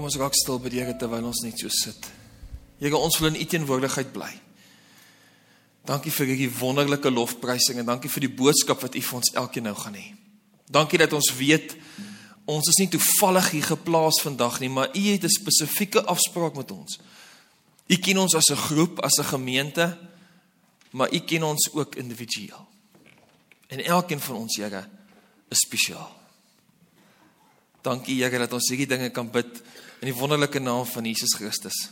Kom ons raak stil by die Here terwyl ons net so sit. Here, ons wil in U teenwoordigheid bly. Dankie vir hierdie wonderlike lofprysing en dankie vir die boodskap wat U vir ons elkeen nou gaan hê. Dankie dat ons weet ons is nie toevallig hier geplaas vandag nie, maar U het 'n spesifieke afspraak met ons. U ken ons as 'n groep, as 'n gemeente, maar U ken ons ook individueel. En elkeen van ons, Here, is spesiaal. Dankie Here dat ons hierdie dinge kan bid in die wonderlike naam van Jesus Christus.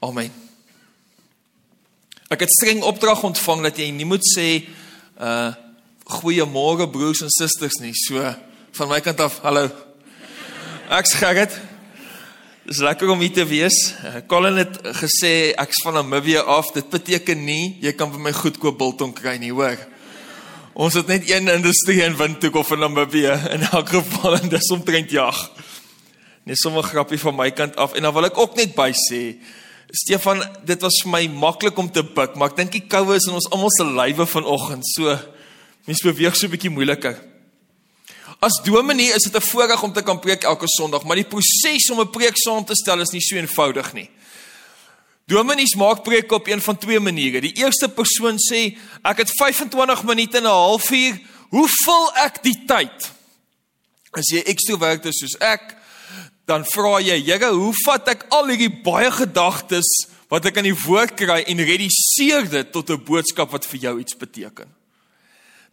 Amen. Ek het streng opdrag ontvang dat jy nie moet sê uh goeiemôre broers en susters nie. So van my kant af, hallo. Ek's Gerrit. Dis lekker om hier te wees. Uh, Colin het gesê ek's van Namibië af. Dit beteken nie jy kan by my goedkoop biltong kry nie, hoor. Ons het net een industrie in Windhoek of in Namibië in elk geval en dis omtrent jag. Net sommer grappie van my kant af en dan wil ek ook net by sê Stefan, dit was vir my maklik om te buk, maar ek dink die koue is in ons almal se lywe vanoggend, so mense beweeg so 'n bietjie moeiliker. As dominee is dit 'n voorreg om te kan preek elke Sondag, maar die proses om 'n preek saam te stel is nie so eenvoudig nie. Dominees maak preek op een van twee maniere. Die eerste persoon sê, ek het 25 minute en 'n halfuur, hoe vul ek die tyd? As jy ekstrovert is soos ek, dan vra jy, Here, hoe vat ek al hierdie baie gedagtes wat ek in die woord kry en reduseer dit tot 'n boodskap wat vir jou iets beteken?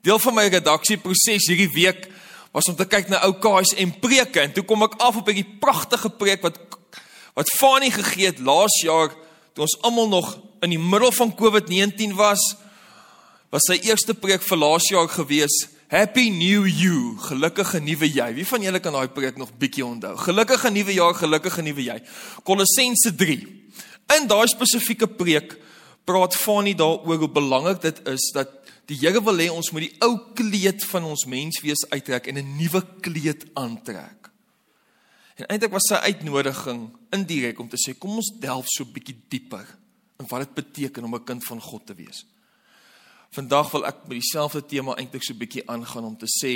Deel van my redaksieproses hierdie week was om te kyk na ou KSM preke en toe kom ek af op hierdie pragtige preek wat wat Fanie gegee het laas jaar toe ons almal nog in die middel van COVID-19 was, was sy eerste preek vir laas jaar gewees. Happy New You, gelukkige nuwe jy. Wie van julle kan daai preek nog bietjie onthou? Gelukkige nuwe jaar, gelukkige nuwe jy. Kolossense 3. In daai spesifieke preek praat Fanie daaroor hoe belangrik dit is dat die Here wil hê ons moet die ou kleed van ons menswees uittrek en 'n nuwe kleed aantrek. En eintlik was sy uitnodiging indirek om te sê kom ons delf so bietjie dieper in wat dit beteken om 'n kind van God te wees. Vandag wil ek met dieselfde tema eintlik so bietjie aangaan om te sê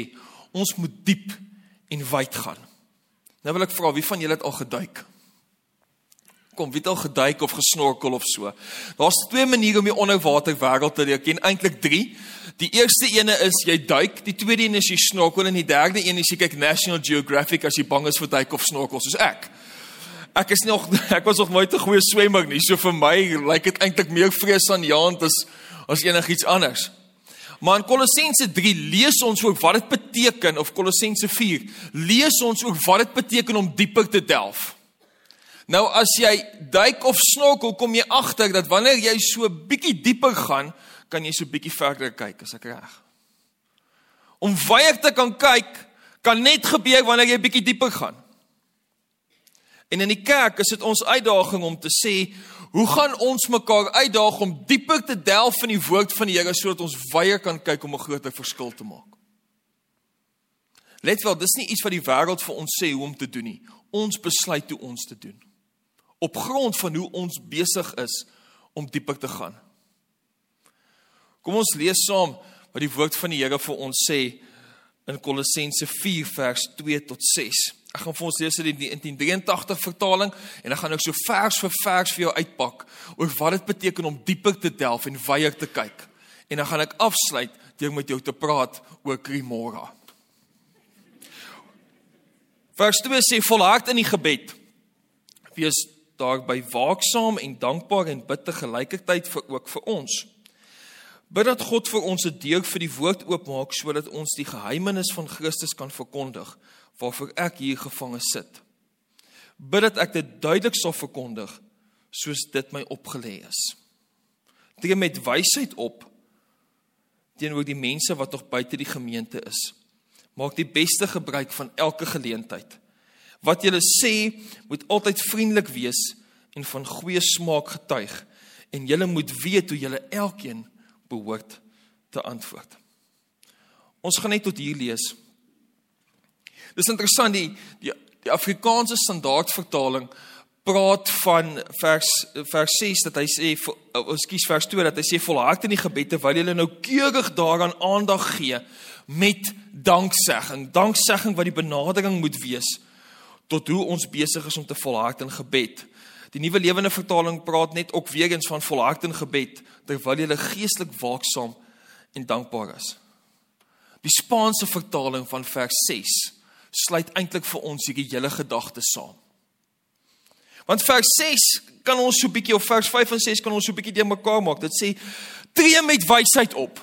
ons moet diep en wyd gaan. Nou wil ek vra wie van julle het al geduik? Kom, wie het al geduik of gesnorkel of so? Daar's twee maniere om die onderwater wêreld te leer ken, eintlik drie. Die eerste ene is jy duik, die tweede een is jy snorkel en die derde een is jy kyk National Geographic as jy bang is vir duik of snorkel soos ek. Ek is nog ek was nog nooit 'n goeie swemmer nie, so vir my lyk dit eintlik meer vrees aan Jan as as enigiets anders. Maar in Kolossense 3 lees ons ook wat dit beteken of Kolossense 4 lees ons ook wat dit beteken om dieper te delf. Nou as jy duik of snorkel, kom jy agter dat wanneer jy so bietjie dieper gaan, kan jy so bietjie verder kyk as ek reg. Om weier te kan kyk kan net gebeur wanneer jy bietjie dieper gaan. En in die kerk is dit ons uitdaging om te sê, hoe gaan ons mekaar uitdaag om dieper te delf in die woord van die Here sodat ons weier kan kyk om 'n groter verskil te maak. Let wel, dis nie iets wat die wêreld vir ons sê hoe om te doen nie. Ons besluit hoe ons te doen. Op grond van hoe ons besig is om dieper te gaan. Kom ons lees saam wat die woord van die Here vir ons sê in Kolossense 4 vers 2 tot 6. Ek gaan vir ons lees uit die 1983 vertaling en dan gaan ek so vers vir vers vir jou uitpak oor wat dit beteken om dieper te delf en wyer te kyk. En dan gaan ek afsluit deur met jou te praat oor Krimora. Vers 2 sê volhard in die gebed. Wees daarby waaksaam en dankbaar en bid te gelykertyd vir ook vir ons Bid dat God vir ons 'n deur vir die woord oopmaak sodat ons die geheimenis van Christus kan verkondig waarvoor ek hier gevange sit. Bid dat ek dit duidelik sal verkondig soos dit my opgelê is. Tree met wysheid op teenoor die mense wat nog buite die gemeente is. Maak die beste gebruik van elke geleentheid. Wat jy sê moet altyd vriendelik wees en van goeie smaak getuig en jy moet weet hoe jy elkeen behoort te antwoord. Ons gaan net tot hier lees. Dis interessant die die, die Afrikaanse standaardvertaling praat van vers vers 6 dat hy sê ekskuus vers 2 dat hy sê volhard in die gebed terwyl jy nou keurig daaraan aandag gee met danksegging. Danksegging wat die benadering moet wees tot hoe ons besig is om te volhard in gebed. Die Nuwe Lewende Vertaling praat net ook weer eens van volhard in gebed terwyl jy geestelik waaksaam en dankbaar is. Die Spaanse vertaling van vers 6 sluit eintlik vir ons hierdie hele gedagte saam. Want vers 6 kan ons so 'n bietjie of vers 5 en 6 kan ons so 'n bietjie de mekaar maak. Dit sê tree met wysheid op.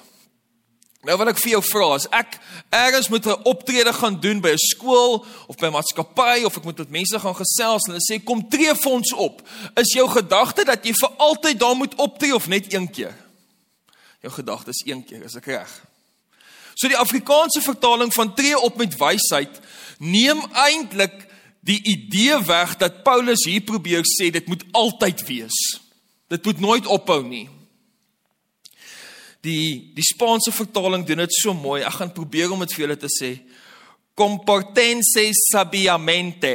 Nou wil ek vir jou vra, as ek ergens moet 'n optrede gaan doen by 'n skool of by 'n maatskappy of ek moet met mense gaan gesels en hulle sê kom tree vir ons op, is jou gedagte dat jy vir altyd daar moet optree of net een keer? Jou gedagte is een keer, is ek reg? So die Afrikaanse vertaling van tree op met wysheid neem eintlik die idee weg dat Paulus hier probeer sê dit moet altyd wees. Dit moet nooit ophou nie. Die die Spaanse vertaling doen dit so mooi. Ek gaan probeer om dit vir julle te sê. Comportense sabiamente.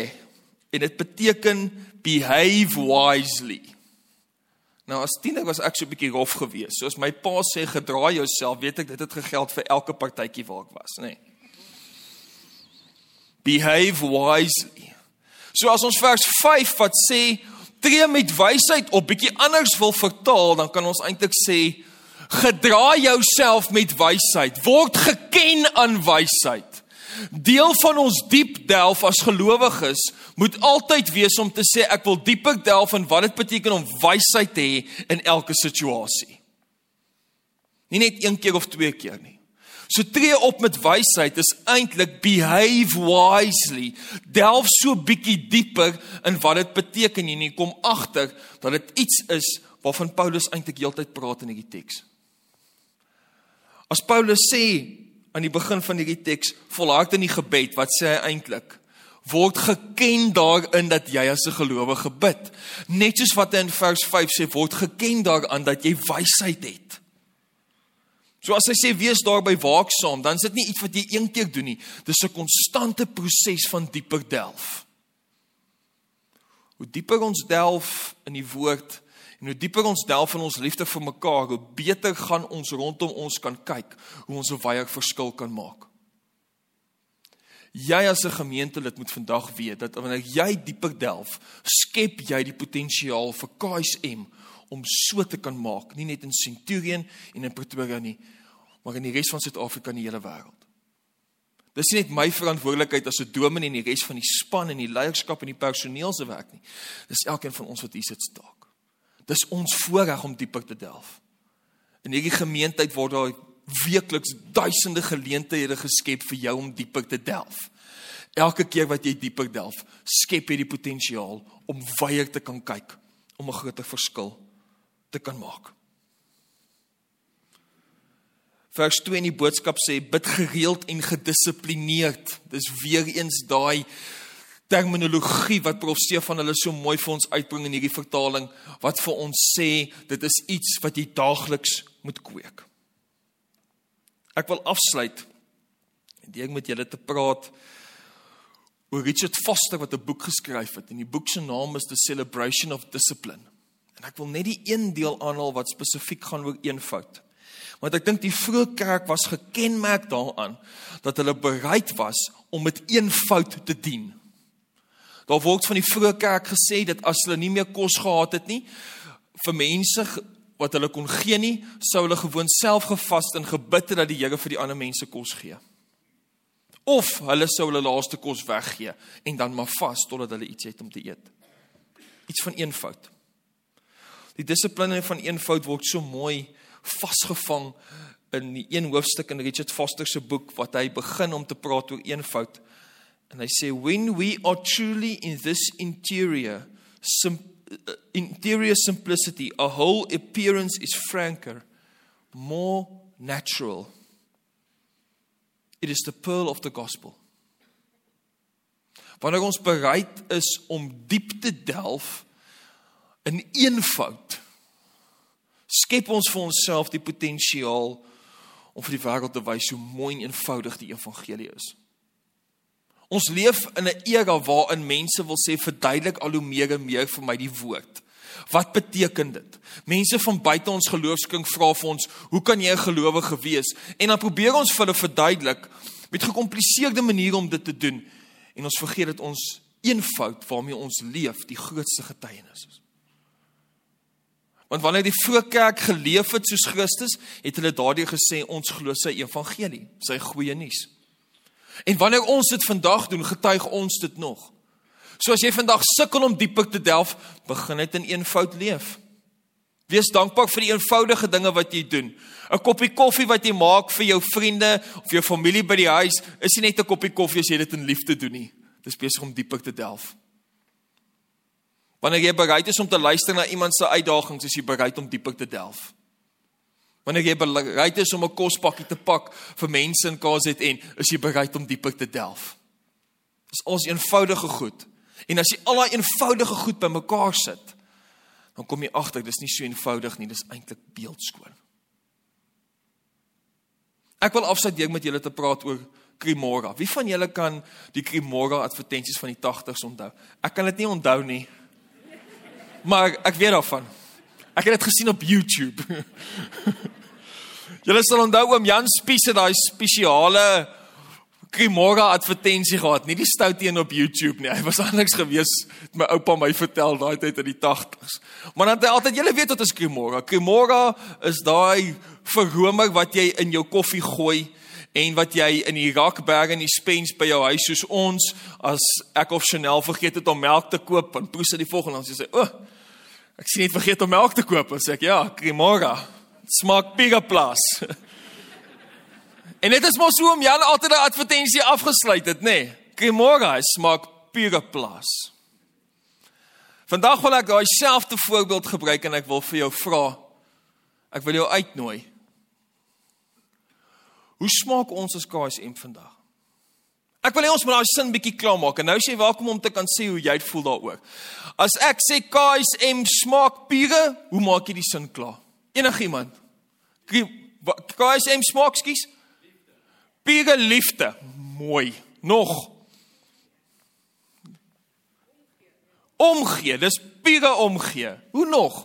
En dit beteken behave wisely. Nou as tiener was ek so 'n bietjie rof geweest. Soos my pa sê, gedra jouself, weet ek dit het gegeld vir elke partytjie waar ek was, nê. Nee. Behave wisely. So as ons vers 5 wat sê tree met wysheid op bietjie anders wil vertaal, dan kan ons eintlik sê gedra jouself met wysheid word geken aan wysheid deel van ons diep delf as gelowiges moet altyd wees om te sê ek wil dieper delf in wat dit beteken om wysheid te hê in elke situasie. Nie net een keer of twee keer nie. So tree op met wysheid is eintlik behave wisely. Delf so bietjie dieper in wat dit beteken en jy kom agter dat dit iets is waarvan Paulus eintlik heeltyd praat in hierdie teks As Paulus sê aan die begin van hierdie teks, volhard in die gebed, wat sê hy eintlik? Word geken daarin dat jy as 'n gelowige bid. Net soos wat hy in vers 5 sê, word geken daaraan dat jy wysheid het. So as hy sê wees daarby waaksaam, dan is dit nie iets wat jy een keer doen nie. Dis 'n konstante proses van dieper delf. Hoe dieper ons delf in die woord, En hoe dieper ons delf in ons liefde vir mekaar, hoe beter gaan ons rondom ons kan kyk hoe ons 'n wye verskil kan maak. Jy as 'n gemeentelid moet vandag weet dat wanneer jy dieper delf, skep jy die potensiaal vir KSM om so te kan maak, nie net in Centurion en in Pretoria nie, maar in die res van Suid-Afrika en die hele wêreld. Dis nie net my verantwoordelikheid as 'n dominee en die res van die span en die leierskap en die personeel se werk nie. Dis elkeen van ons wat hier sit staak. Dis ons voorreg om dieper te delf. In hierdie gemeenskap word daar weekliks duisende geleenthede geskep vir jou om dieper te delf. Elke keer wat jy dieper delf, skep jy die potensiaal om wyer te kan kyk, om 'n groter verskil te kan maak. Vers 2 in die boodskap sê bid gereeld en gedissiplineerd. Dis weer eens daai terminologie wat prof Stefan hulle so mooi vir ons uitbring in hierdie vertaling wat vir ons sê dit is iets wat jy daagliks moet kweek. Ek wil afsluit deur met julle te praat oor Richard Foster wat 'n boek geskryf het en die boek se naam is The Celebration of Discipline. En ek wil net die een deel aanhaal wat spesifiek gaan oor eenvoud. Want ek dink die vroeë kerk was gekenmerk daaraan dat hulle bereid was om met eenvoud te dien. Daar word van die vroeë kerk gesê dat as hulle nie meer kos gehad het nie vir mense wat hulle kon gee nie, sou hulle gewoon self gevas en gebid het dat die Here vir die ander mense kos gee. Of hulle sou hulle laaste kos weggee en dan maar vas totdat hulle iets het om te eet. Iets van eenvoud. Die dissipline van eenvoud word so mooi vasgevang in die een hoofstuk in Richard Foster se boek wat hy begin om te praat oor eenvoud. And they say, when we are truly in this interior, sim, uh, interior simplicity, our whole appearance is franker, more natural. It is the pearl of the gospel. Wanneer ons bereid is om diep te delf in eenvoud, skep ons vir onsself die potensiaal om vir die wêreld te wys hoe mooi en eenvoudig die evangelie is. Ons leef in 'n era waarin mense wil sê verduidelik al hoe meer en meer vir my die woord. Wat beteken dit? Mense van buite ons geloofskring vra vir ons, "Hoe kan jy 'n gelowige wees?" En dan probeer ons vir hulle verduidelik met gekompliseerde maniere om dit te doen. En ons vergeet dat ons eenvoud waarmee ons leef die grootste getuienis is. Want wanneer die vroeë kerk geleef het soos Christus, het hulle daardie gesê ons glo sy evangelie, sy goeie nuus. En wanneer ons dit vandag doen, getuig ons dit nog. So as jy vandag sukkel om dieper te delf, begin net in eenvoud leef. Wees dankbaar vir die eenvoudige dinge wat jy doen. 'n Koppie koffie wat jy maak vir jou vriende of jou familie by die huis, is nie net 'n koppie koffie as jy dit in liefde doen nie. Dis besig om dieper te delf. Wanneer jy bereid is om te luister na iemand se uitdagings, is jy bereid om dieper te delf. Wanneer jy bereid is om 'n kospakkie te pak vir mense in KZN, is jy bereid om dieper te delf. Dis ons eenvoudige goed. En as jy al daai eenvoudige goed bymekaar sit, dan kom jy agter dis nie so eenvoudig nie, dis eintlik beeldskoon. Ek wil afsluit deur met julle te praat oor Krimora. Wie van julle kan die Krimora advertensies van die 80s onthou? Ek kan dit nie onthou nie. Maar ek weet daarvan. Ek het dit gesien op YouTube. julle sal onthou oom Jan Spies het daai spesiale Krimora advertensie gehad, nie die stout een op YouTube nie. Hy was anders gewees. My oupa my vertel daai tyd in die 80s. Maar dan het hy altyd, julle weet wat is Krimora? Krimora is daai verromer wat jy in jou koffie gooi en wat jy in die Rakberg in die Spens by jou huis soos ons as ek of Chanel vergeet het om melk te koop en proes dit die volgende dan sê sy, "O, oh, ek sien het vergeet om melk te koop." En sê ek, "Ja, Krimora. Smaak Pega Plus." En dit is mos hoe om Jan altyd 'n advertensie afgesluit het, nê? Nee. Kremora smaak pure plas. Vandag wil ek daai selfde voorbeeld gebruik en ek wil vir jou vra. Ek wil jou uitnooi. Hoe smaak ons as KSM vandag? Ek wil hê ons moet daai sin bietjie klaar maak en nou sê jy welkom om te kan sê hoe jy voel daaroor. As ek sê KSM smaak pure, hoe maak jy die sin klaar? Enigiemand? KSM smaak skies? Pure liefde. Mooi. Nog. Omgee, dis pure omgee. Hoe nog?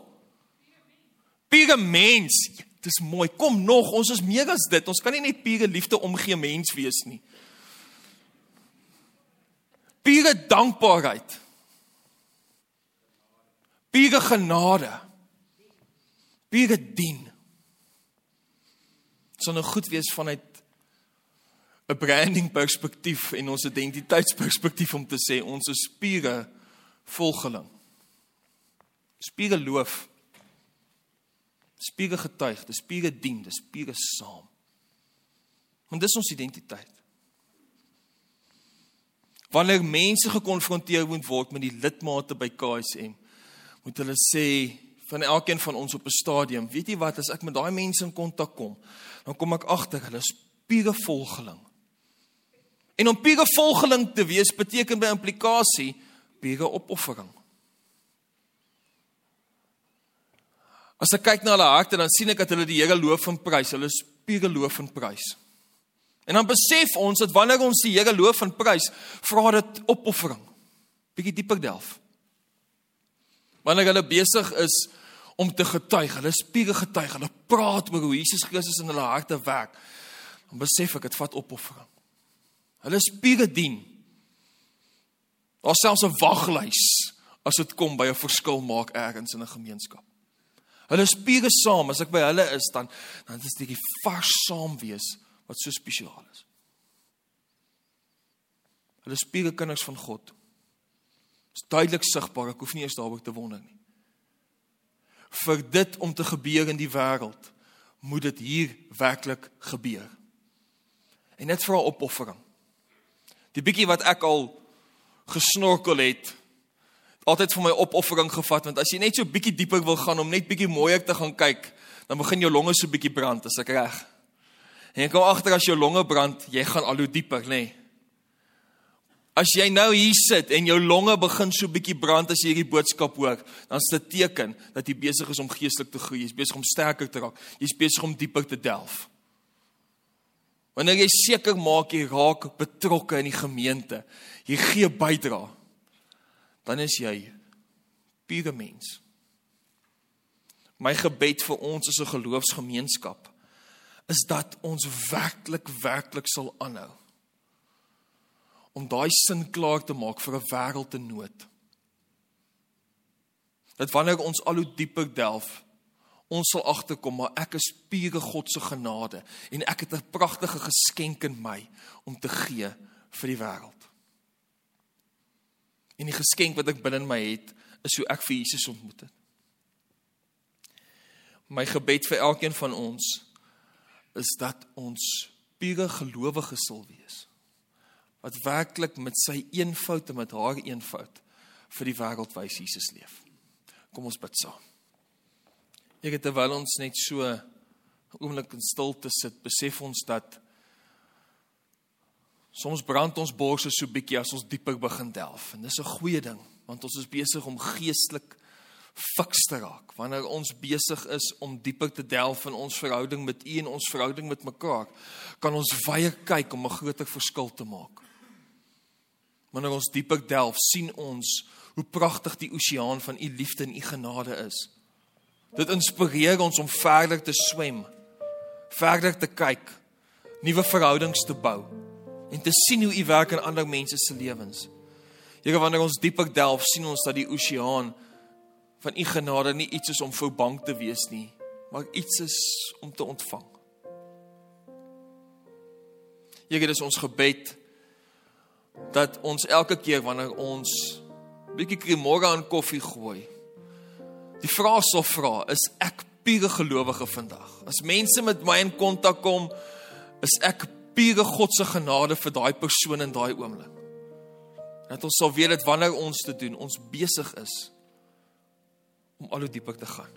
Pure mens. Dis mooi. Kom nog, ons is meer as dit. Ons kan nie net pure liefde omgee mens wees nie. Pure dankbaarheid. Pure genade. Pure dien. Dit sal nou goed wees vanuit 'n branding perspektief en ons identiteitsperspektief om te sê ons is spiere volgeling. Spiere loof. Spiere getuig, dis spiere dien, dis spiere saam. Want dis ons identiteit. Wanneer mense gekonfronteer moet word met die lidmate by KSM, moet hulle sê van elkeen van ons op 'n stadium, weet jy wat, as ek met daai mense in kontak kom, dan kom ek agter hulle is spiere volgeling. En om pure volgeling te wees beteken by implikasie pure opoffering. As ek kyk na hulle harte dan sien ek dat hulle die Here loof en prys. Hulle is pure loof en prys. En dan besef ons dat wanneer ons die Here loof en prys, vra dit opoffering. Bietjie dieper delf. Wanneer hulle besig is om te getuig, hulle is pure getuig, hulle praat oor hoe Jesus Christus in hulle harte werk, dan besef ek dit vat opoffering. Hulle spiere dien. Daar selfs 'n waglys as dit kom by 'n verskil maak ergens in 'n gemeenskap. Hulle spiere saam, as ek by hulle is dan dan is dit die vars saam wees wat so spesiaal is. Hulle spiere kinders van God. Is duidelik sigbaar, ek hoef nie eens daaroor te wonder nie. Vir dit om te gebeur in die wêreld, moet dit hier werklik gebeur. En vir 'n opoffering. Die bietjie wat ek al gesnorkel het, altyd vir my opoffering gevat want as jy net so bietjie dieper wil gaan om net bietjie mooier te gaan kyk, dan begin jou longe so bietjie brand, as ek reg. En jy kom agter as jou longe brand, jy gaan al hoe dieper, nê. Nee. As jy nou hier sit en jou longe begin so bietjie brand as jy hierdie boodskap hoor, dan is dit teken dat jy besig is om geestelik te groei, jy's besig om sterker te raak, jy's besig om dieper te delf. Wanneer jy seker maak jy raak betrokke in die gemeente, jy gee bydra, dan is jy pure mens. My gebed vir ons as 'n geloofsgemeenskap is dat ons werklik werklik sal aanhou om daai sin klaar te maak vir 'n wêreld in nood. Dat wanneer ons al hoe dieper delf, ons sal agterkom maar ek is pure God se genade en ek het 'n pragtige geskenk in my om te gee vir die wêreld. En die geskenk wat ek binne in my het, is hoe ek vir Jesus ontmoet het. My gebed vir elkeen van ons is dat ons pure gelowiges sal wees. Wat werklik met sy eenvoud en met haar eenvoud vir die wêreld wys Jesus leef. Kom ons bid saam. Ek het terwyl ons net so oomblik in stilte sit, besef ons dat soms brand ons borse so bietjie as ons dieper begin delf en dis 'n goeie ding want ons is besig om geestelik fiks te raak wanneer ons besig is om dieper te delf in ons verhouding met U en ons verhouding met mekaar kan ons weier kyk om 'n groter verskil te maak. Wanneer ons dieper delf sien ons hoe pragtig die oseaan van U liefde en U genade is. Dit inspireer ons om verder te swem verder te kyk nuwe verhoudings te bou en te sien hoe U werk in ander mense se lewens. Here wanneer ons dieper delf sien ons dat die oseaan van u genade nie iets is om vir bang te wees nie, maar iets is om te ontvang. Here, dit is ons gebed dat ons elke keer wanneer ons bietjie kremore aan koffie gooi, die vraag sal vra, is ek pure gelowige vandag? As mense met my in kontak kom, is ek pure God se genade vir daai persoon in daai oomblik? Dat ons sal weet dat wanneer ons te doen, ons besig is om al hoe dieper te gaan.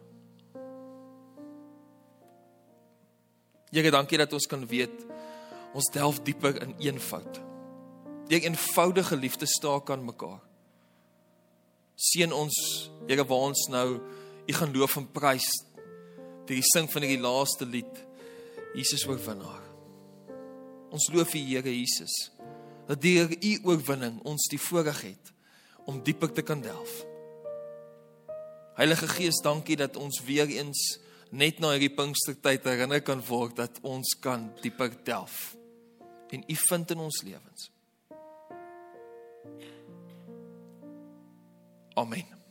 Here, dankie dat ons kan weet ons delf dieper in eenvoud. Deur eenvoudige liefde staak aan mekaar. Seën ons, Here, waar ons nou U gaan loof en prys deur die sing van die laaste lied Jesus oorwinnaar. Ons loof U, Here Jesus, dat deur U oorwinning ons die voorreg het om dieper te kan delf. Heilige Gees, dankie dat ons weer eens net na hierdie Pinkstertyd herinner kan word dat ons kan dieper delf en U vind in ons lewens. Amen.